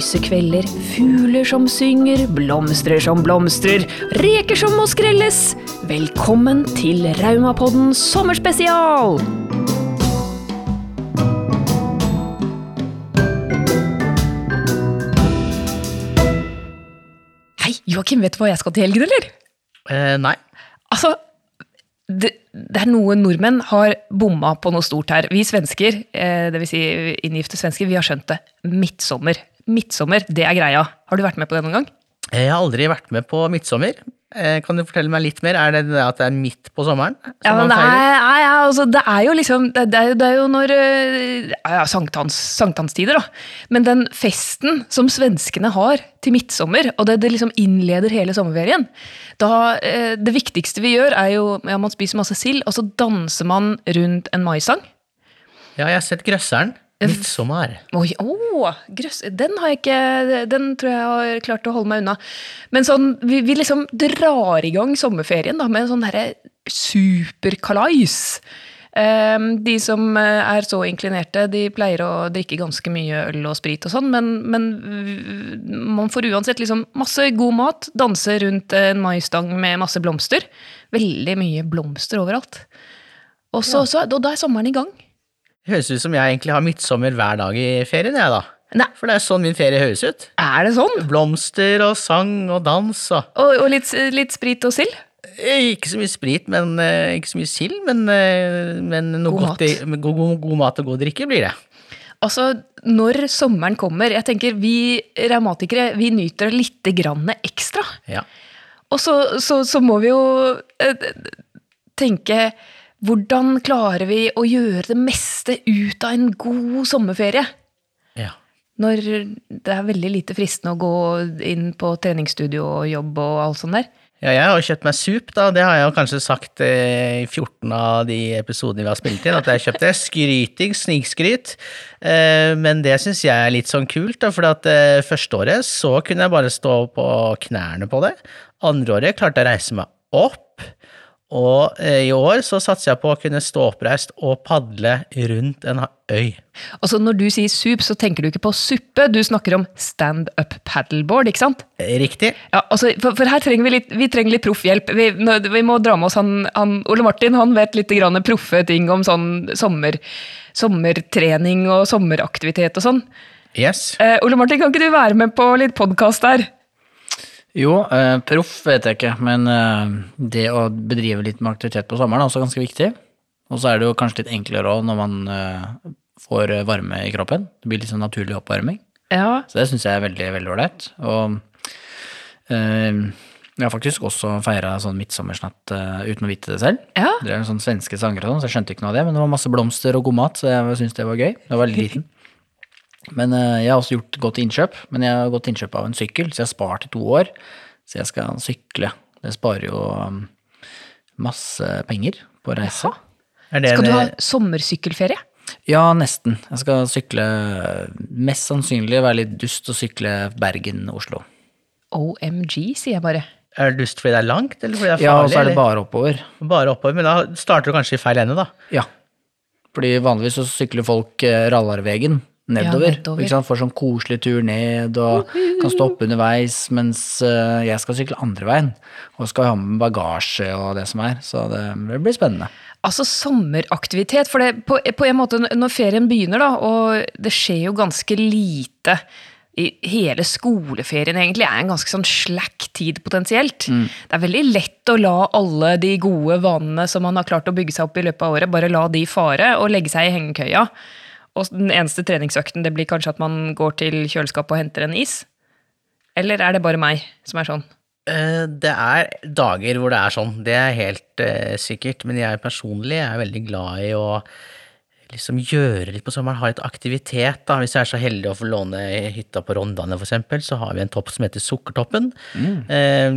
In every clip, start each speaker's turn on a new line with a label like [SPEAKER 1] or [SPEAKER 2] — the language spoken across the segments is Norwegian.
[SPEAKER 1] lyse kvelder, fugler som synger, blomstrer som blomstrer, reker som må skrelles. Velkommen til Raumapodden sommerspesial! Hei, Joakim, vet du hva jeg skal til helgen, eller?
[SPEAKER 2] Eh, nei.
[SPEAKER 1] Altså, det, det er noe nordmenn har bomma på noe stort her. Vi svensker, eh, dvs. Si inngifte svensker, vi har skjønt det. Midtsommer. Midtsommer, det er greia. Har du vært med på det noen gang?
[SPEAKER 2] Jeg har aldri vært med på midtsommer. Eh, kan du fortelle meg litt mer? Er det det at det er midt på sommeren? som
[SPEAKER 1] Ja, men nei,
[SPEAKER 2] feirer?
[SPEAKER 1] nei, ja, altså, det er jo liksom Det, det, er, jo- det er jo når eh, ja, sankthans, Sankthanstider, da. Men den festen som svenskene har til midtsommer, og det, det liksom innleder hele sommerferien da, eh, Det viktigste vi gjør, er jo ja, man spiser masse sild, og så danser man rundt en maisang.
[SPEAKER 2] Ja, jeg har sett Grøsseren. Midtsommer.
[SPEAKER 1] Oi, oh, grøss, den har jeg ikke Den tror jeg har klart å holde meg unna. Men sånn, vi, vi liksom drar i gang sommerferien da, med en sånn derre superkalais. Um, de som eh, er så inklinerte, de pleier å drikke ganske mye øl og sprit og sånn, men, men man får uansett liksom masse god mat, danse rundt en maistang med masse blomster. Veldig mye blomster overalt. Og, så, så, og da er sommeren i gang.
[SPEAKER 2] Høres ut som jeg egentlig har midtsommer hver dag i ferien, jeg da.
[SPEAKER 1] Nei,
[SPEAKER 2] For det er sånn min ferie høres ut.
[SPEAKER 1] er det sånn?
[SPEAKER 2] Blomster og sang og dans og
[SPEAKER 1] Og, og litt, litt sprit og sild?
[SPEAKER 2] Eh, Ikke så mye sprit, men eh, ikke så mye sild, men, eh, men
[SPEAKER 1] God
[SPEAKER 2] i, god, god, god mat og god drikke blir det.
[SPEAKER 1] Altså, når sommeren kommer Jeg tenker vi revmatikere vi nyter det lite grann ekstra.
[SPEAKER 2] Ja.
[SPEAKER 1] Og så, så, så må vi jo eh, tenke Hvordan klarer vi å gjøre det meste ut av en god sommerferie?
[SPEAKER 2] ja.
[SPEAKER 1] Når det er veldig lite fristende å gå inn på treningsstudio og jobb og alt sånt der.
[SPEAKER 2] Ja, jeg har jo kjøpt meg sup, da. Det har jeg jo kanskje sagt eh, i 14 av de episodene vi har spilt inn, at jeg kjøpte skryting, snikskryt. Eh, men det syns jeg er litt sånn kult, da, for at eh, første året så kunne jeg bare stå på knærne på det. Andre året klarte jeg å reise meg opp. Og eh, i år så satser jeg på å kunne stå oppreist og padle rundt en øy.
[SPEAKER 1] Altså når du sier sup, så tenker du ikke på suppe, du snakker om stand-up paddleboard, ikke sant?
[SPEAKER 2] Eh, Riktig?
[SPEAKER 1] Ja, altså, for, for her trenger vi litt, vi trenger litt proffhjelp. Vi, vi må dra med oss han, han Ole Martin, han vet litt grann proffe ting om sånn sommer, sommertrening og sommeraktivitet og sånn.
[SPEAKER 2] Yes.
[SPEAKER 1] Eh, Ole Martin, kan ikke du være med på litt podkast der?
[SPEAKER 3] Jo, eh, proff vet jeg ikke, men eh, det å bedrive litt med aktivitet på sommeren er også ganske viktig. Og så er det jo kanskje litt enklere òg når man eh, får varme i kroppen. Det blir litt sånn naturlig oppvarming.
[SPEAKER 1] Ja.
[SPEAKER 3] Så det syns jeg er veldig, veldig ålreit. Og eh, jeg har faktisk også feira sånn midtsommersnatt eh, uten å vite det selv.
[SPEAKER 1] Ja.
[SPEAKER 3] Det er sånn svenske sanger og sånn, så jeg skjønte ikke noe av det, men det var masse blomster og god mat, så jeg syntes det var gøy. Jeg var veldig liten. Men eh, jeg har også gjort godt innkjøp, men jeg har gått innkjøp av en sykkel, så jeg har spart i to år. Så jeg skal sykle. Det sparer jo um, masse penger på å reise.
[SPEAKER 2] Er det
[SPEAKER 1] Skal du ha sommersykkelferie?
[SPEAKER 3] Ja, nesten. Jeg skal sykle Mest sannsynlig være litt dust og sykle Bergen-Oslo.
[SPEAKER 1] OMG, sier jeg bare.
[SPEAKER 2] er det dust fordi det er langt, eller fordi det er farlig?
[SPEAKER 3] Ja, og så er det bare oppover.
[SPEAKER 2] bare oppover, men da starter du kanskje i feil ende, da.
[SPEAKER 3] Ja. Fordi vanligvis så sykler folk eh, Rallarvegen nedover.
[SPEAKER 1] nedover.
[SPEAKER 3] Ikke sant? Får sånn koselig tur ned og kan stoppe underveis, mens eh, jeg skal sykle andre veien. Og skal ha med bagasje og det som er, så det, blir spennende.
[SPEAKER 1] Altså sommeraktivitet, for det, på, på en måte når ferien begynner, da, og det skjer jo ganske lite i hele skoleferien egentlig er en ganske sånn slack tid potensielt. Det er veldig lett å la alle de gode vanene som man har klart å bygge seg opp i løpet av året, bare la de fare og legge seg i hengekøya. Og den eneste treningsøkten det blir kanskje at man går til kjøleskapet og henter en is. Eller er det bare meg som er sånn?
[SPEAKER 2] Eh, Det er dager hvor det er sånn, det er helt uh, sikkert, men jeg personlig er veldig glad i å liksom gjøre litt på sommeren, ha litt aktivitet. da. Hvis jeg er så heldig å få låne hytta på Rondane, eksempel, så har vi en topp som heter Sukkertoppen. Eh,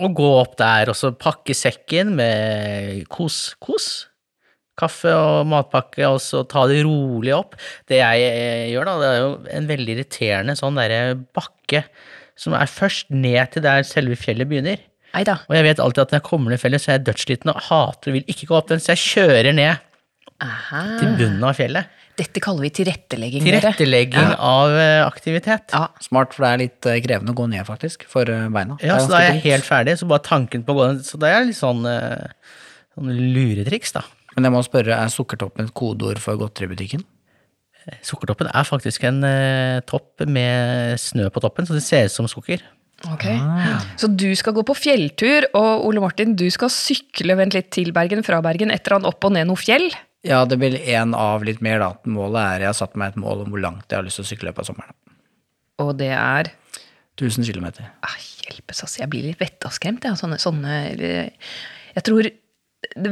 [SPEAKER 2] og gå opp der og så pakke sekken med kos, kos. Kaffe og matpakke, og så ta det rolig opp. Det jeg eh, gjør, da, det er jo en veldig irriterende sånn derre bakke som er først ned til der selve fjellet begynner.
[SPEAKER 1] Eida.
[SPEAKER 2] Og jeg vet alltid at når jeg kommer ned fjellet, så er jeg dødssliten og hater og vil ikke gå opp den, så jeg kjører ned
[SPEAKER 1] Aha.
[SPEAKER 2] til bunnen av fjellet.
[SPEAKER 1] Dette kaller vi tilrettelegging. Tilrettelegging
[SPEAKER 2] Tilrettelegging av eh, aktivitet.
[SPEAKER 1] Ja.
[SPEAKER 3] Smart, for det er litt eh, krevende å gå ned, faktisk, for eh, beina.
[SPEAKER 2] Ja, så da er jeg helt ferdig, så bare tanken på å gå ned Så det er litt sånn, eh, sånn luretriks, da.
[SPEAKER 3] Men jeg må spørre, er sukkertoppen et kodeord for godteributikken?
[SPEAKER 2] Sukkertoppen er faktisk en eh, topp med snø på toppen, så det ser ut som sukker.
[SPEAKER 1] Ok. Så du skal gå på fjelltur, og Ole Martin, du skal sykle vent litt til Bergen, fra Bergen, etter han opp og ned noe fjell?
[SPEAKER 3] Ja, det blir én av litt mer, da. Målet er Jeg har satt meg et mål om hvor langt jeg har lyst til å sykle på sommeren.
[SPEAKER 1] Og det er
[SPEAKER 3] 1000 km.
[SPEAKER 1] ah, Hjelpes, altså. Jeg blir litt vettaskremt, jeg. Sånne, sånne Jeg tror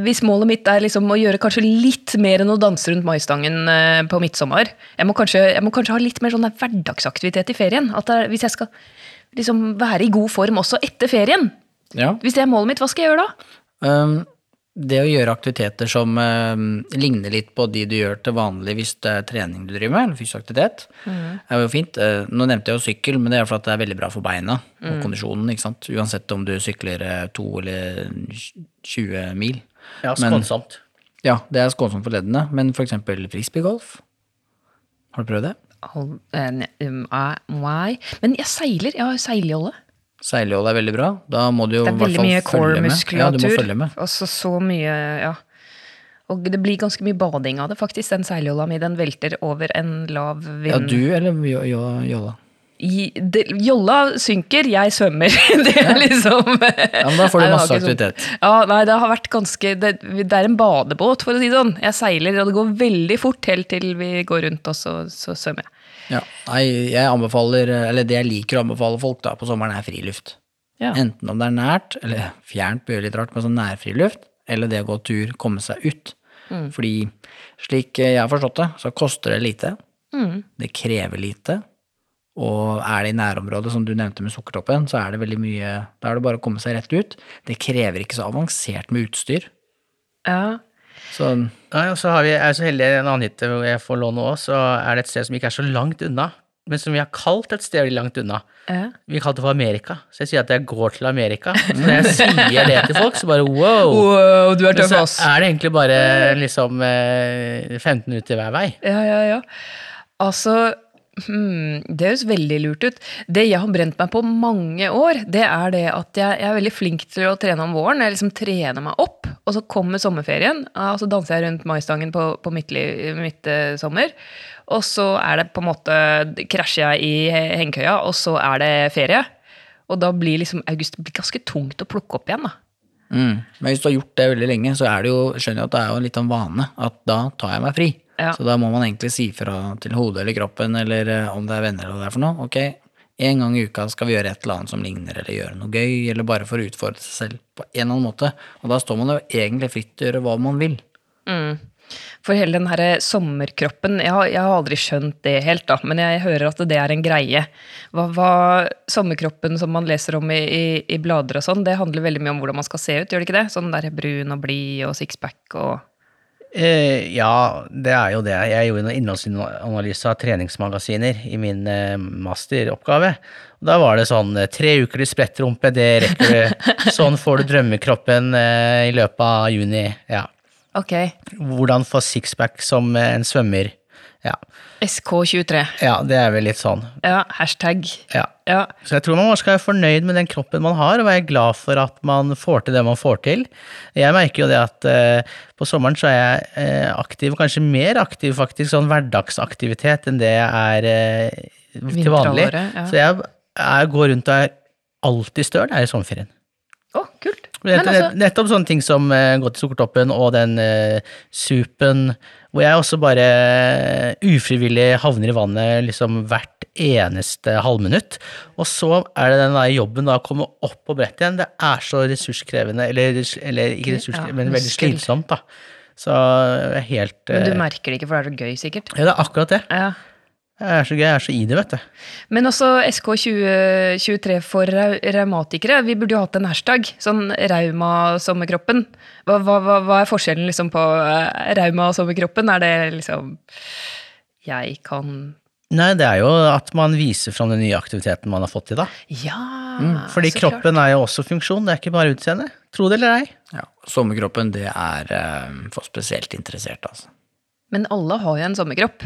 [SPEAKER 1] hvis målet mitt er liksom å gjøre kanskje litt mer enn å danse rundt maistangen eh, på midtsommer jeg må, kanskje, jeg må kanskje ha litt mer sånn hverdagsaktivitet i ferien. Er, hvis jeg skal liksom være i god form også etter ferien,
[SPEAKER 3] Ja.
[SPEAKER 1] hvis det er målet mitt, hva skal jeg gjøre da?
[SPEAKER 3] Um, det å gjøre aktiviteter som eh, ligner litt på de du gjør til vanlig hvis det er trening du driver med, eller fysisk aktivitet, er jo fint. Uh, nå nevnte jeg jo sykkel, men det er fordi det er veldig bra for beina og kondisjonen, ikke sant. Uansett om du sykler uh, to eller 20 mil.
[SPEAKER 2] Ja,
[SPEAKER 3] Men-
[SPEAKER 2] skånsomt.
[SPEAKER 3] Ja, det er skånsomt for leddene, men for eksempel frisbeegolf. Har du prøvd det?
[SPEAKER 1] Al- eh, um, eh, Nei. Men jeg seiler. Jeg har seiljolle.
[SPEAKER 3] Seiljolle er veldig bra. Da må du jo
[SPEAKER 1] Det
[SPEAKER 3] i
[SPEAKER 1] er
[SPEAKER 3] hvert
[SPEAKER 1] veldig
[SPEAKER 3] fall
[SPEAKER 1] mye
[SPEAKER 3] følge med. Ja, du
[SPEAKER 1] core-muskulatur.
[SPEAKER 3] Ja, og så
[SPEAKER 1] Altså så mye, ja. Og det blir ganske mye bading av det, faktisk. Den seiljolla mi den velter over en lav vind.
[SPEAKER 3] Ja, du eller jo, jo, Jolla?
[SPEAKER 1] Jolla synker, jeg svømmer. det er liksom
[SPEAKER 3] Ja, men da får du
[SPEAKER 1] det
[SPEAKER 3] masse
[SPEAKER 1] sånn.
[SPEAKER 3] aktivitet.
[SPEAKER 1] Ja, nei, det har vært ganske det, det er en badebåt, for å si det sånn. Jeg seiler, og det går veldig fort helt til vi går rundt, og så, så svømmer jeg.
[SPEAKER 3] Ja. Nei, jeg anbefaler, eller det jeg liker å anbefale folk da på sommeren, er friluft.
[SPEAKER 1] Ja.
[SPEAKER 3] Enten om det er nært, eller fjernt blir litt rart, men sånn nærfriluft, eller det å gå tur, komme seg ut.
[SPEAKER 1] Mm.
[SPEAKER 3] Fordi slik jeg har forstått det, så koster det lite,
[SPEAKER 1] Mm.
[SPEAKER 3] det krever lite, og er det i nærområdet, som du nevnte med Sukkertoppen, så er det veldig mye, da er det bare å komme seg rett ut. Det krever ikke så avansert med utstyr.
[SPEAKER 1] Ja.
[SPEAKER 3] Så
[SPEAKER 2] Nei, og så har vi, er så heldig en annen hytte hvor jeg får låne òg, så er det et sted som ikke er så langt unna, men som vi har kalt et sted veldig langt unna.
[SPEAKER 1] ja.
[SPEAKER 2] Vi kalte det for Amerika, så jeg sier at jeg går til Amerika. Så når jeg sier det til folk, så bare wow.
[SPEAKER 1] Wow, du er tøff,
[SPEAKER 2] så er det egentlig bare liksom eh, 15 minutter hver vei.
[SPEAKER 1] Ja, ja, ja. Altså, hmm, det høres veldig lurt ut. Det jeg har brent meg på mange år, det er det at jeg, jeg er veldig flink til å trene om våren. Jeg liksom trener meg opp, og så kommer sommerferien, og så danser jeg rundt maistangen på, på midtli- sommer. Og så er det på en måte Krasjer jeg i hengekøya, og så er det ferie. Og da blir liksom august blir ganske tungt å plukke opp igjen, da.
[SPEAKER 3] Mm. Men hvis du har gjort det veldig lenge, så er det jo, skjønner jeg at det er jo litt sånn vane at da tar jeg meg fri.
[SPEAKER 1] Ja.
[SPEAKER 3] Så da må man egentlig si fra til hodet eller kroppen, eller eh, om det er venner eller hva det er for noe. Ok, en gang i uka skal vi gjøre et eller annet som ligner, eller gjøre noe gøy, eller bare for å utfordre seg selv på en eller annen måte. Og da står man jo egentlig fritt til å gjøre hva man vil.
[SPEAKER 1] Mm. For hele den her sommerkroppen, jeg har, jeg har aldri skjønt det helt, da, men jeg hører at det er en greie. Hva, hva Sommerkroppen som man leser om i, i, i blader og sånn, det handler veldig mye om hvordan man skal se ut, gjør det ikke det? Sånn der brun og blid og sixpack og
[SPEAKER 2] Eh, ja, det er jo det. Jeg gjorde en innholdsanalyse av treningsmagasiner i min eh, masteroppgave. Og da var det sånn eh, tre uker til sprettrumpe, det rekker du. Sånn får du drømmekroppen eh, i løpet av juni. Ja.
[SPEAKER 1] Ok.
[SPEAKER 2] Hvordan få sixpack som en svømmer. Ja.
[SPEAKER 1] SK23.
[SPEAKER 2] ja, det er vel litt sånn.
[SPEAKER 1] Ja, hashtag.
[SPEAKER 2] Ja.
[SPEAKER 1] Ja.
[SPEAKER 2] Så jeg tror man skal være fornøyd med den kroppen man har, og være glad for at man får til det man får til. Jeg merker jo det at eh, på sommeren så er jeg eh, aktiv, kanskje mer aktiv faktisk, sånn hverdagsaktivitet enn det jeg er eh, til vanlig.
[SPEAKER 1] Ja.
[SPEAKER 2] Så jeg, jeg går rundt og er alltid støl er i sommerferien.
[SPEAKER 1] Å, kult.
[SPEAKER 2] Men
[SPEAKER 1] Men
[SPEAKER 2] nett-
[SPEAKER 1] altså,
[SPEAKER 2] Nettopp sånne ting som eh, gå til Sukkertoppen og den eh, supen, hvor jeg også bare eh, ufrivillig havner i vannet liksom hvert eneste halvminutt. Og så er det den der jobben da å komme opp på brettet igjen. Det er så ressurskrevende, eller, eller ikke ressurskrevende, men veldig slitsomt, da. Så er helt
[SPEAKER 1] men du
[SPEAKER 2] eh,
[SPEAKER 1] merker det ikke, for det er så gøy, sikkert.
[SPEAKER 2] Ja, det er akkurat det.
[SPEAKER 1] Ja.
[SPEAKER 2] Jeg er så gøy, jeg er så i det, vet du.
[SPEAKER 1] Men også SK2023 for raumatikere. Vi burde jo hatt en hashtag. Sånn rauma-sommerkroppen. Hva, hva, hva, hva er forskjellen liksom på uh, rauma-sommerkroppen? Er det liksom Jeg kan
[SPEAKER 2] Nei, det er jo at man viser fram den nye aktiviteten man har fått til, da.
[SPEAKER 1] Ja!
[SPEAKER 2] Fordi
[SPEAKER 1] så klart.
[SPEAKER 2] kroppen er jo også funksjon, det er ikke bare utseende. Tro det eller ei.
[SPEAKER 3] Ja. Sommerkroppen, det er eh, for spesielt interesserte, altså.
[SPEAKER 1] Men alle har jo en sommerkropp.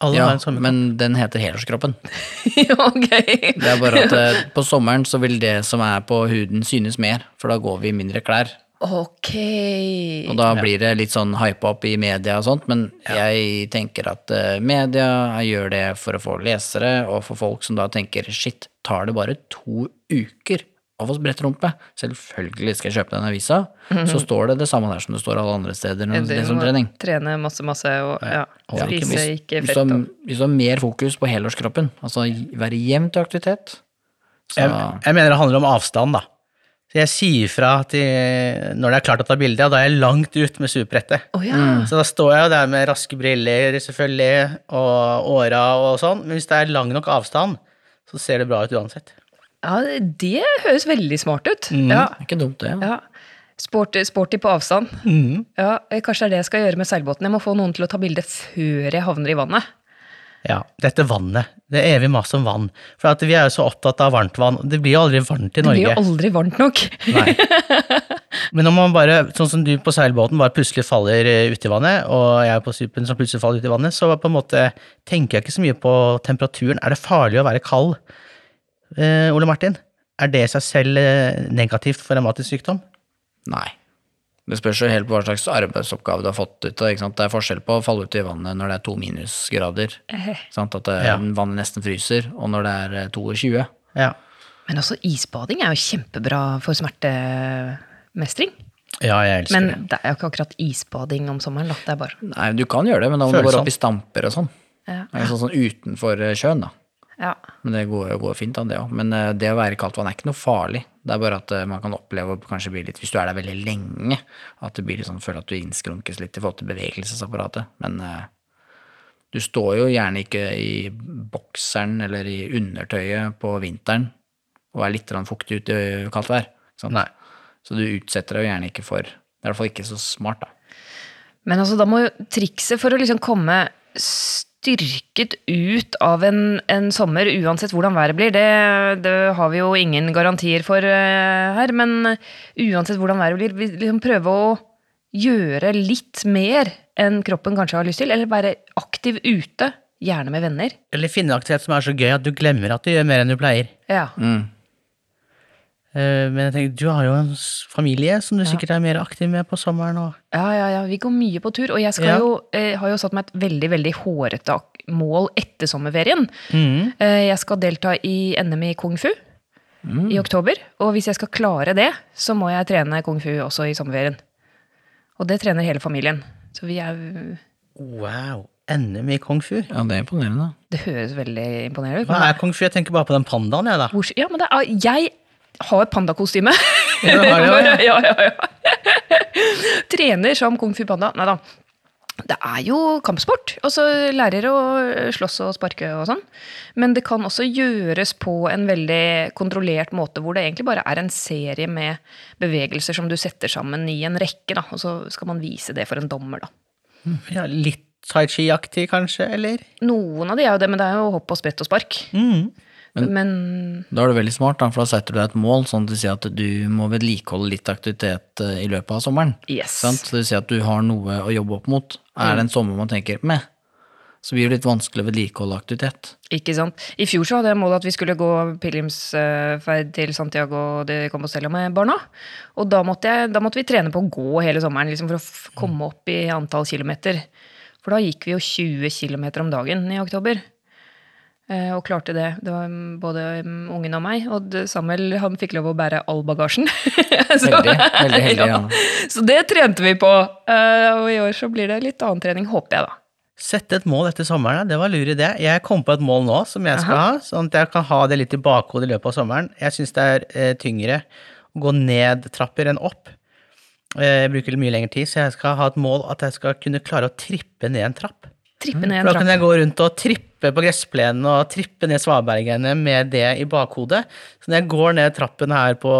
[SPEAKER 2] Alle
[SPEAKER 3] Ja,
[SPEAKER 2] har en sommerkropp.
[SPEAKER 3] men den heter helårskroppen.
[SPEAKER 1] ok.
[SPEAKER 3] Det er bare at eh, på sommeren så vil det som er på huden synes mer, for da går vi i mindre klær.
[SPEAKER 1] Ok.
[SPEAKER 3] Og da blir det litt sånn hypa opp i media og sånt, men jeg tenker at eh, media gjør det for å få lesere, og for folk som da tenker shit, tar det bare to uker å oss brettrumpe. rumpe? Selvfølgelig skal jeg kjøpe den avisa. Så står det det samme der som det står alle andre steder når det er som trening.
[SPEAKER 1] Trene masse, masse og ja,
[SPEAKER 2] ja. ikke
[SPEAKER 1] spise
[SPEAKER 3] Hvis,
[SPEAKER 1] ikke fett.
[SPEAKER 3] hvis du har mer fokus på helårskroppen, altså være jevnt i aktivitet, så
[SPEAKER 2] Jeg, jeg mener det handler om avstand, da. Så jeg sier fra til, når det er klart å ta bilde, og da er jeg langt ut med superbrettet.
[SPEAKER 1] Oh, ja.
[SPEAKER 2] Så da står jeg jo der med raske briller, selvfølgelig, og åra og sånn, men hvis det er lang nok avstand, så ser det bra ut uansett.
[SPEAKER 1] Ja, det høres veldig smart ut. Ja.
[SPEAKER 3] er ikke dumt, det.
[SPEAKER 1] ja. Sporty, sporty på avstand. Ja, eh, kanskje det er det jeg skal gjøre med seilbåten. Jeg må få noen til å ta bilde før jeg havner i vannet.
[SPEAKER 2] Ja, dette vannet. Det er evig mas om vann. For at vi er jo så opptatt av varmt vann. Det blir jo aldri varmt i Norge.
[SPEAKER 1] Det blir jo aldri varmt nok.
[SPEAKER 2] Nei. Men når man bare, sånn som du på seilbåten, bare plutselig faller eh, uti vannet, og jeg på supen som plutselig faller uti vannet, så på en måte tenker jeg ikke så mye på temperaturen. Er det farlig å være kald, Ole Martin? Er det i seg selv eh, negativt for revmatisk sykdom?
[SPEAKER 3] Nei. Det spørs jo helt på hva slags arbeidsoppgave du har fått ut av det. Det er forskjell på å falle ut i vannet når det er to minusgrader, sant? at
[SPEAKER 2] Ja.
[SPEAKER 3] vannet nesten fryser, og når det er eh, 22.
[SPEAKER 2] Ja.
[SPEAKER 1] Men også isbading er jo kjempebra for smertemestring.
[SPEAKER 2] Ja, jeg elsker
[SPEAKER 1] Men
[SPEAKER 2] det.
[SPEAKER 1] det er jo ikke akkurat isbading om sommeren. Det er bare
[SPEAKER 3] Nei, du kan gjøre det, men da må du gå opp i stamper og sånn.
[SPEAKER 1] Ja.
[SPEAKER 3] Sånn, sånn utenfor eh, sjøen, da.
[SPEAKER 1] Ja.
[SPEAKER 3] Men det går, går fint det òg. Men eh, det å være i kaldt vann er ikke noe farlig. Det er bare at eh, man kan oppleve å kanskje bli litt, hvis du er der veldig lenge, at du blir litt sånn, føler at du innskrunkes litt i forhold til bevegelsesapparatet. Men eh, du står jo gjerne ikke i bokseren eller i undertøyet på vinteren og er litt fuktig ute i kaldt vær. ikke sant?
[SPEAKER 2] Nei.
[SPEAKER 3] Så du utsetter deg jo gjerne ikke for Det er i hvert fall ikke så smart, da.
[SPEAKER 1] Men altså, da må jo trikset for å liksom komme styrket ut av en, en sommer, uansett hvordan været blir, det, det har vi jo ingen garantier for eh, her, men uansett hvordan været blir, vi liksom prøve å gjøre litt mer enn kroppen kanskje har lyst til, eller være aktiv ute, gjerne med venner.
[SPEAKER 2] Eller finne en aktivitet som er så gøy at du glemmer at du gjør mer enn du pleier.
[SPEAKER 1] Ja.
[SPEAKER 2] Eh, Men jeg tenker, du har jo en familie som du sikkert er mer aktiv med på sommeren. Og...
[SPEAKER 1] Ja, ja, ja. Vi går mye på tur. Og jeg skal
[SPEAKER 2] Ja.
[SPEAKER 1] jo, eh, har jo satt meg et veldig veldig hårete mål etter sommerferien.
[SPEAKER 2] Mm.
[SPEAKER 1] Eh, jeg skal delta i NM i kung fu i oktober. Og hvis jeg skal klare det, så må jeg trene kung fu også i sommerferien. Og det trener hele familien. Så vi er
[SPEAKER 2] Wow. NM i kung fu.
[SPEAKER 3] Ja, det er imponerende.
[SPEAKER 1] Det høres veldig imponerende ut.
[SPEAKER 2] Hva er kung fu? Jeg tenker bare på den pandaen, jeg, da.
[SPEAKER 1] Ja, men det er, jeg har pandakostyme.
[SPEAKER 2] Ja, ja.
[SPEAKER 1] ja, ja, ja. Trener som kung fu panda. Nei da. Det er jo kampsport, og så lærer å slåss og sparke og sånn. Men det kan også gjøres på en veldig kontrollert måte, hvor det egentlig bare er en serie med bevegelser som du setter sammen i en rekke, da. Og så skal man vise det for en dommer, da.
[SPEAKER 2] Ja, litt tai chi-aktig, kanskje, eller?
[SPEAKER 1] Noen av de er jo det, men det er jo hopp og sprett og spark.
[SPEAKER 2] Mhm.
[SPEAKER 1] Men
[SPEAKER 3] Da er det veldig smart, da, for da setter du deg et mål, sånn at du sier at du må vedlikeholde litt aktivitet eh, i løpet av sommeren.
[SPEAKER 1] yes.
[SPEAKER 3] Sant? Så det vil si at du har noe å jobbe opp mot. Er det en sommer man tenker med, så blir det litt vanskelig å vedlikeholde aktivitet.
[SPEAKER 1] Ikke sant. I fjor så hadde jeg målet at vi skulle gå pilegrimsferd til Santiago de Compostela med barna. Og da måtte, jeg, da måtte vi trene på å gå hele sommeren liksom for å komme opp i antall kilometer. For da gikk vi jo 20 km om dagen i oktober. Eh, Og klarte det. Det var mm, både mm, ungen og meg. Og Samuel han fikk lov å bære all bagasjen. Så-
[SPEAKER 3] Veldig, veldig heldig,
[SPEAKER 1] ja. Så det trente vi på. Eh, Og i år så blir det litt annen trening, håper jeg, da.
[SPEAKER 2] Sette et mål etter sommeren, det var lur idé. Jeg kom på et mål nå som jeg skal ha, sånn at jeg kan ha det litt i bakhodet i løpet av sommeren. Jeg syns det er eh, tyngre å gå ned trapper enn opp. Eh, Jeg bruker mye lengre tid, så jeg skal ha et mål at jeg skal kunne klare å trippe ned en trapp.
[SPEAKER 1] Trippe ned
[SPEAKER 2] For da kan jeg gå rundt og trippe på gressplenen og trippe ned svabergene med det i bakhodet. Så når jeg går ned trappen her på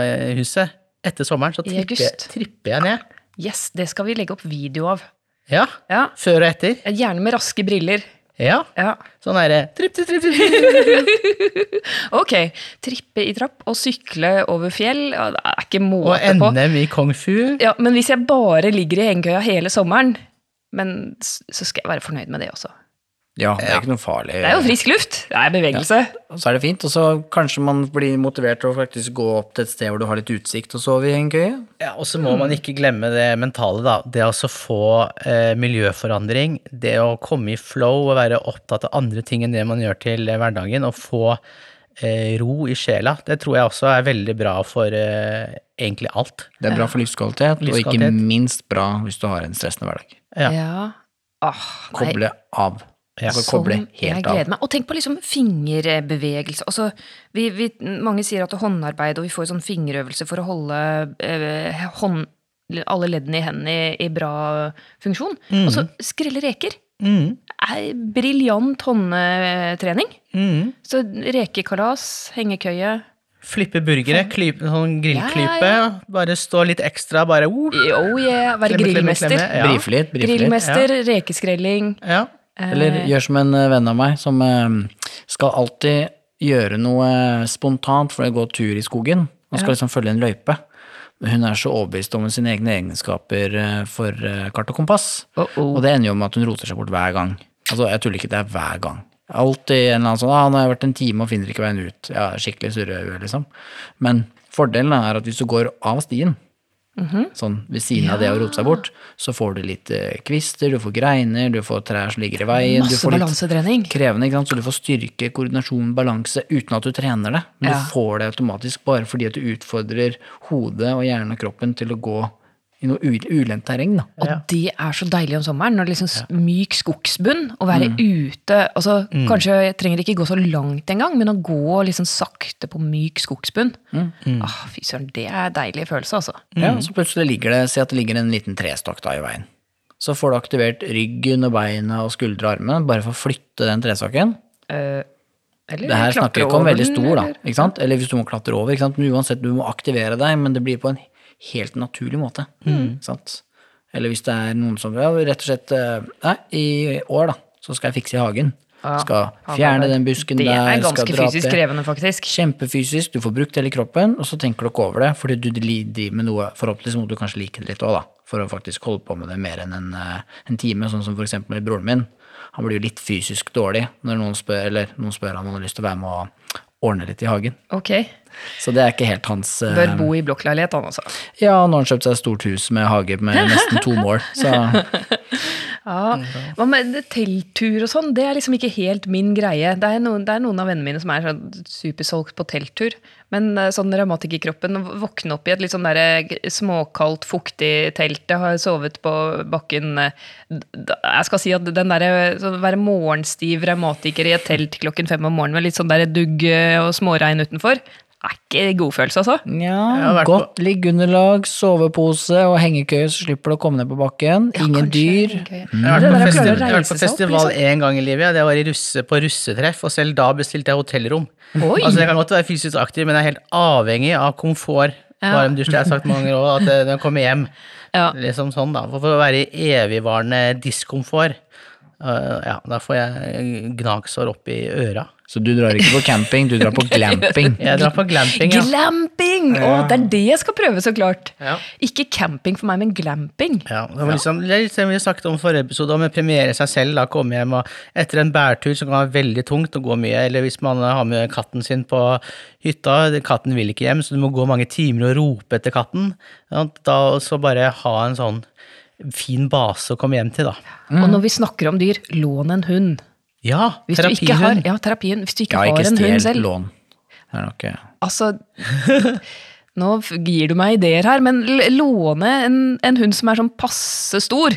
[SPEAKER 2] eh, huset etter sommeren, så tripper, tripper jeg ned.
[SPEAKER 1] Yes, det skal vi legge opp video av.
[SPEAKER 2] Ja.
[SPEAKER 1] Ja,
[SPEAKER 2] Før og etter.
[SPEAKER 1] Gjerne med raske briller.
[SPEAKER 2] Ja.
[SPEAKER 1] Ja.
[SPEAKER 2] Sånn derre tripp, tripp, tripp, tripp.
[SPEAKER 1] Ok. Trippe i trapp og sykle over fjell. Det er ikke måte på.
[SPEAKER 2] Og NM i kung fu.
[SPEAKER 1] Ja, men hvis jeg bare ligger i hengekøya hele sommeren Men så skal jeg være fornøyd med det også.
[SPEAKER 3] Ja, det er ikke noe farlig.
[SPEAKER 1] Det er jo frisk luft. Det er bevegelse.
[SPEAKER 3] Og så er det fint, og så kanskje man blir motivert til å faktisk gå opp til et sted hvor du har litt utsikt og sove i en køye.
[SPEAKER 2] Ja, og så må man ikke glemme det mentale, da. Det å så få eh, miljøforandring, det å komme i flow og være opptatt av andre ting enn det man gjør til eh, hverdagen, og få ro i sjela, det tror jeg også er veldig bra for eh, egentlig alt.
[SPEAKER 3] Det er bra for livskvalitet, og ikke minst bra hvis du har en stressende hverdag.
[SPEAKER 2] Ja.
[SPEAKER 1] Ja. Åh, nei.
[SPEAKER 3] Koble av.
[SPEAKER 2] Ja.
[SPEAKER 3] Altså koble
[SPEAKER 1] helt jeg gleder meg. Og tenk på liksom fingerbevegelse. Altså, vi, vi, mange sier at det er håndarbeid, og vi får sånn fingerøvelse for å holde eh, hånd, alle leddene i hendene i, i bra funksjon. Og så skrelle reker.
[SPEAKER 2] Mm.
[SPEAKER 1] Briljant håndtrening.
[SPEAKER 2] Mm.
[SPEAKER 1] Så rekekalas, hengekøye
[SPEAKER 2] Flippe burgere, klype, sånn grillklype,
[SPEAKER 1] Ja,
[SPEAKER 2] bare stå litt ekstra, bare uh,
[SPEAKER 1] Oh yeah, være grillmester.
[SPEAKER 2] Ja.
[SPEAKER 3] Brife litt, brife litt.
[SPEAKER 1] Grillmester, rekeskrelling.
[SPEAKER 2] Ja.
[SPEAKER 3] Eller gjør som en eh, venn av meg, som eh, skal alltid gjøre noe spontant for å gå tur i skogen. Han skal liksom følge en løype. Hun er så overbevist om sine egne egenskaper eh, for eh, kart og kompass.
[SPEAKER 1] Uh oh.
[SPEAKER 3] Og det ender jo med at hun roter seg bort hver gang. Altså, jeg tuller ikke, det er hver gang. Alltid en eller annen sånn ah, 'Nå har jeg vært en time og finner ikke veien ut'. Ja, skikkelig surrehue, liksom. Men fordelen er at hvis du går av stien, sånn ved siden av det å rote seg bort, så får du litt eh, kvister, du får greiner, du får trær som ligger i veien. du
[SPEAKER 1] Masse
[SPEAKER 3] får litt krevende, ikke sant? så du får styrke, koordinasjon, balanse uten at du trener det. Men
[SPEAKER 1] Ja.
[SPEAKER 3] du får det automatisk bare fordi at du utfordrer hodet og hjernen og kroppen til å gå i noe ulendt terreng. Da.
[SPEAKER 1] Og det er så deilig om sommeren, når det liksom s- myk skogsbunn, å være ute altså, Kanskje jeg trenger ikke gå så langt engang, men å gå liksom sakte på myk skogsbunn. Ah, fy søren, det er deilig følelse, altså.
[SPEAKER 3] Ja, så plutselig ligger det, si at det ligger en liten trestokk da i veien. Så får du aktivert ryggen og beina og skuldre og armene bare for å flytte den trestokken.
[SPEAKER 1] Eh, eller
[SPEAKER 3] Det her snakker vi ikke om veldig stor, da.
[SPEAKER 1] eller-?
[SPEAKER 3] Eller hvis du må klatre over. Ikke sant? Men uansett, du må aktivere deg, men det blir på en helt naturlig måte. Mm. sant? Eller hvis det er noen som ja, rett og slett eh, Nei, i år, da, så skal jeg fikse i hagen.
[SPEAKER 1] Ja,
[SPEAKER 3] Skal fjerne den busken der.
[SPEAKER 1] Det
[SPEAKER 3] der,
[SPEAKER 1] er ganske
[SPEAKER 3] dra
[SPEAKER 1] fysisk krevende, faktisk.
[SPEAKER 3] Kjempefysisk, du får brukt hele kroppen, og så tenker du ikke over det, fordi du driver med noe, forhåpentligvis må du kanskje like det litt òg, da, for å faktisk holde på med det mer enn en, eh, en time, sånn som for eksempel broren min. Han blir jo litt fysisk dårlig når noen spør, eller noen spør om han har lyst til å være med og ordne litt i hagen.
[SPEAKER 1] Ok.
[SPEAKER 3] Så det er ikke helt hans eh,
[SPEAKER 1] Bør bo i blokkleilighet, han også.
[SPEAKER 3] Ja, nå har han kjøpt seg et stort hus med hage med nesten to mål, så
[SPEAKER 1] Ja, Hva med telttur og sånn? Det er liksom ikke helt min greie. Det er noen, det er noen av vennene mine som er sånn supersolgt på telttur. Men sånn sånn revmatikerkroppen, å våkne opp i et litt sånn der småkaldt, fuktig telt Jeg har sovet på bakken eh, Jeg skal si at den derre å være morgenstiv revmatiker i et telt klokken fem om morgenen med litt sånn der dugg eh, og småregn utenfor, er ikke godfølelse, altså.
[SPEAKER 3] ja, godt liggeunderlag, sovepose og hengekøye, så slipper du å komme ned på bakken. Ingen dyr.
[SPEAKER 2] Jeg har vært på, festi jeg har vært på festival én liksom. gang i livet. ja. Det var i russe, på russetreff, og selv da bestilte jeg hotellrom.
[SPEAKER 1] Oi.
[SPEAKER 2] Altså jeg kan godt være fysisk aktiv, men jeg er helt avhengig av komfort.
[SPEAKER 1] Ja.
[SPEAKER 2] Varmdusj, det har jeg sagt mange ganger òg, at eh, når jeg kommer hjem.
[SPEAKER 1] Ja.
[SPEAKER 2] Liksom sånn da, For å være i evigvarende diskomfort. uh, ja, da får jeg gnagsår opp i øra.
[SPEAKER 3] Så du drar ikke på camping, du drar på glamping.
[SPEAKER 2] Jeg drar på glamping, ja.
[SPEAKER 1] Glamping! Å, det er det jeg skal prøve, så klart.
[SPEAKER 2] Ja.
[SPEAKER 1] Ikke camping for meg, men glamping.
[SPEAKER 2] Ja, det var liksom, det er litt som vi snakket om forrige episode, om å premiere seg selv, da, komme hjem og etter en bærtur som kan være veldig tungt å gå mye, eller hvis man har med katten sin på hytta, katten vil ikke hjem, så du må gå mange timer og rope etter katten, ja, da så bare ha en sånn fin base å komme hjem til, da.
[SPEAKER 1] Og når vi snakker om dyr, lån en hund.
[SPEAKER 2] Ja,
[SPEAKER 1] Hvis ikke har,
[SPEAKER 2] terapihund.
[SPEAKER 1] ja, terapien, hvis du ikke
[SPEAKER 3] Ja, ikke
[SPEAKER 1] har en hund selv.
[SPEAKER 3] lån. Det er nok ja.
[SPEAKER 1] Altså, nå gir du meg ideer her, men låne en, en hund som er sånn passe stor,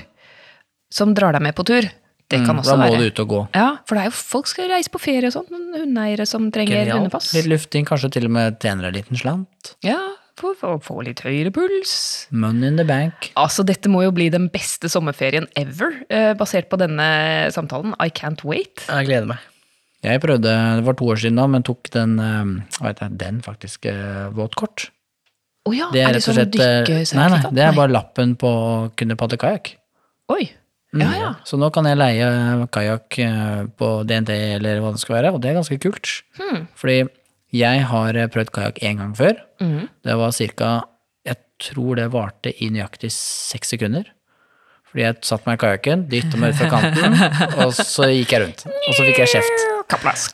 [SPEAKER 1] som drar deg med på tur, det kan
[SPEAKER 3] Da
[SPEAKER 1] også
[SPEAKER 3] må
[SPEAKER 1] være.
[SPEAKER 3] du ut og gå.
[SPEAKER 1] Ja, for det er jo folk skal reise på ferie og sånn, hundeeiere som trenger
[SPEAKER 2] Genialt.
[SPEAKER 1] hundepass.
[SPEAKER 3] Litt lufting, kanskje til og med tjener en liten slant.
[SPEAKER 1] Ja, for for å få litt høyere puls.
[SPEAKER 3] Money in the bank.
[SPEAKER 1] Altså, dette må jo bli den beste sommerferien ever, eh, basert på denne samtalen. I can't wait.
[SPEAKER 2] Jeg gleder meg.
[SPEAKER 3] Jeg prøvde, det var to år siden da, men tok den, eh, hva heter det, den faktisk, eh, våtkort.
[SPEAKER 1] Å ja,
[SPEAKER 3] Det er
[SPEAKER 1] er det sånn
[SPEAKER 3] eh, Nei, nei, det er bare lappen på å kunne padle kajakk.
[SPEAKER 1] Oi. Ja, ja.
[SPEAKER 3] Så nå kan jeg leie kajakk på DNT eller hva det skal være, og det er ganske kult.
[SPEAKER 1] Hmm.
[SPEAKER 3] Fordi jeg har eh, prøvd kajakk én gang før.
[SPEAKER 1] Mm.
[SPEAKER 3] Det var cirka Jeg tror det varte i nøyaktig seks sekunder. Fordi jeg satte meg i kajakken, dytta meg ut fra kanten, og så gikk jeg rundt. Og så fikk jeg kjeft.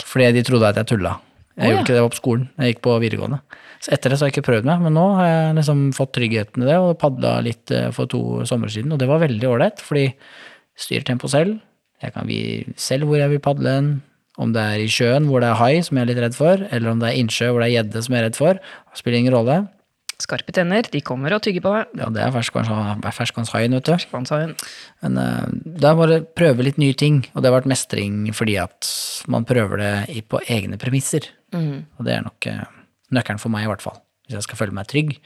[SPEAKER 3] Fordi de trodde at jeg tulla. Jeg
[SPEAKER 1] ja.
[SPEAKER 3] gjorde ikke det på skolen. Jeg gikk på videregående. Så etter det så har jeg ikke prøvd meg, men nå har jeg liksom fått tryggheten i det, og padla litt eh, for to sommer siden, og det var veldig ålreit, fordi jeg styrer tempo selv. Jeg kan selv hvor jeg vil padle hen. Om det er i sjøen hvor det er hai, som jeg er litt redd for, eller om det er innsjø hvor det er gjedde som jeg er redd for. Det spiller ingen rolle.
[SPEAKER 1] Skarpe tenner, de kommer og tygger på deg.
[SPEAKER 3] Ja, det er ferskvanns- ferskvannshaien, vet du.
[SPEAKER 1] Spansauen.
[SPEAKER 3] Men uh, det er bare å prøve litt nye ting, og det har vært mestring fordi at man prøver det på egne premisser. Og det er nok uh, nøkkelen for meg, i hvert fall. Hvis jeg skal føle meg trygg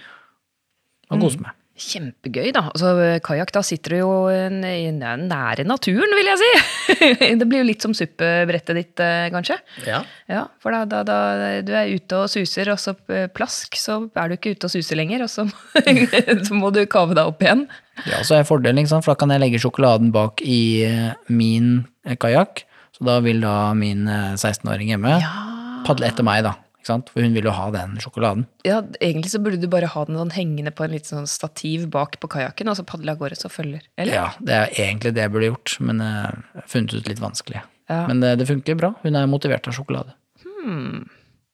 [SPEAKER 3] og kose meg.
[SPEAKER 1] Kjempegøy, da. Altså, Kajakk, da sitter du jo nære naturen, vil jeg si. det blir jo litt som suppebrettet ditt, eh, kanskje.
[SPEAKER 2] Ja.
[SPEAKER 1] Ja, for da, da, da du er ute og suser, og så eh, plask, så er du ikke ute og suser lenger, og så, så må du kave deg opp igjen.
[SPEAKER 3] Ja, så er fordelen, liksom, for da kan jeg legge sjokoladen bak i eh, min kajakk. Så da vil da min eh, 16-åring hjemme padle etter meg, da. Ikke sant? For hun vil jo ha den sjokoladen.
[SPEAKER 1] Ja, egentlig så burde du bare ha den sånn hengende på en litt sånn stativ bak på kajakken, og så padle av gårde så følger. Eller?
[SPEAKER 3] Ja, det er egentlig det jeg burde gjort, men jeg har funnet ut litt vanskelig.
[SPEAKER 1] Ja.
[SPEAKER 3] Men eh, det funker bra. Hun er motivert av sjokolade.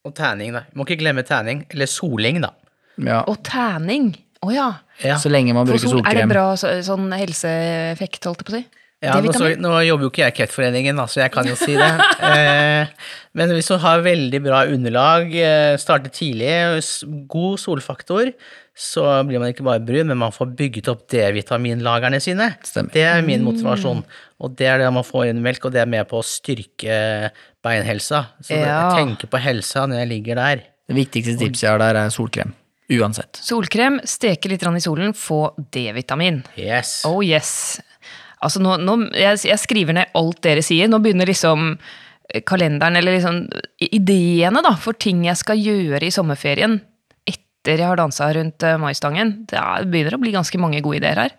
[SPEAKER 2] Og terning, da. Må ikke glemme terning. Eller soling, da.
[SPEAKER 3] Ja,
[SPEAKER 1] Og terning! Å ja.
[SPEAKER 2] Ja.
[SPEAKER 3] Så lenge man bruker
[SPEAKER 1] sol, er det bra så, sånn helseeffekt, holdt jeg på å si?
[SPEAKER 2] Ja, nå, så, nå jobber jo ikke jeg i Kreftforeningen, Altså så jeg kan jo si det. Eh, men hvis du har veldig bra underlag, eh, starter tidlig, god solfaktor, så blir man ikke bare brun, men man får bygget opp D-vitaminlagrene sine.
[SPEAKER 3] Stemmer.
[SPEAKER 2] Det er min motivasjon. Og det er det man får inn melk, og det er med på å styrke beinhelsa. Så det,
[SPEAKER 1] Ja.
[SPEAKER 2] jeg tenker på helsa når jeg ligger der.
[SPEAKER 3] Det viktigste tipset jeg har der, er solkrem. Uansett.
[SPEAKER 1] Solkrem, steke litt i solen, få D-vitamin.
[SPEAKER 2] Yes.
[SPEAKER 1] Oh yes. Altså nå, nå jeg, jeg skriver ned alt dere sier. Nå begynner liksom eh, kalenderen, eller liksom ideene da, for ting jeg skal gjøre i sommerferien etter jeg har dansa rundt eh, maistangen. Det er- begynner å bli ganske mange gode ideer her.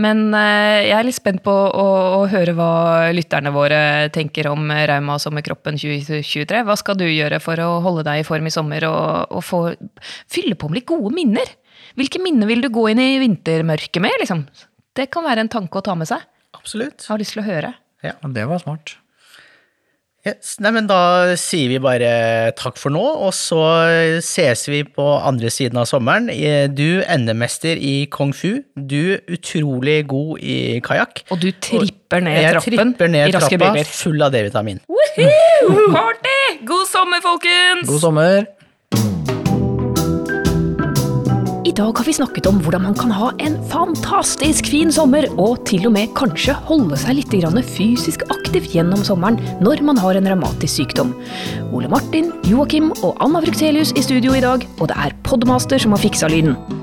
[SPEAKER 1] Men eh, jeg er litt spent på å, å høre hva lytterne våre tenker om eh, Rauma sommerkroppen 2023. Hva skal du gjøre for å holde deg i form i sommer og, og få fylle på med litt gode minner? Hvilke minner vil du gå inn i vintermørket med? liksom? Det kan være en tanke å ta med seg.
[SPEAKER 2] Absolutt.
[SPEAKER 1] Jeg har lyst til å høre.
[SPEAKER 3] Ja, det var smart.
[SPEAKER 2] Yes. Nei, men da sier vi bare takk for nå, og så ses vi på andre siden av sommeren. Eh, Du NM-mester i kung fu, du utrolig god i kajakk.
[SPEAKER 1] Og du tripper ned
[SPEAKER 2] Jeg
[SPEAKER 1] trappen
[SPEAKER 2] tripper ned
[SPEAKER 1] i raske
[SPEAKER 2] trappa full av D-vitamin.
[SPEAKER 1] Woohoo! Party! God sommer, folkens!
[SPEAKER 3] God sommer!
[SPEAKER 1] I dag har vi snakket om hvordan man kan ha en fantastisk fin sommer, og til og med kanskje holde seg litt fysisk aktiv gjennom sommeren når man har en revmatisk sykdom. Ole Martin, Joakim og Anna Fruxelius i studio i dag, og det er Podmaster som har fiksa lyden.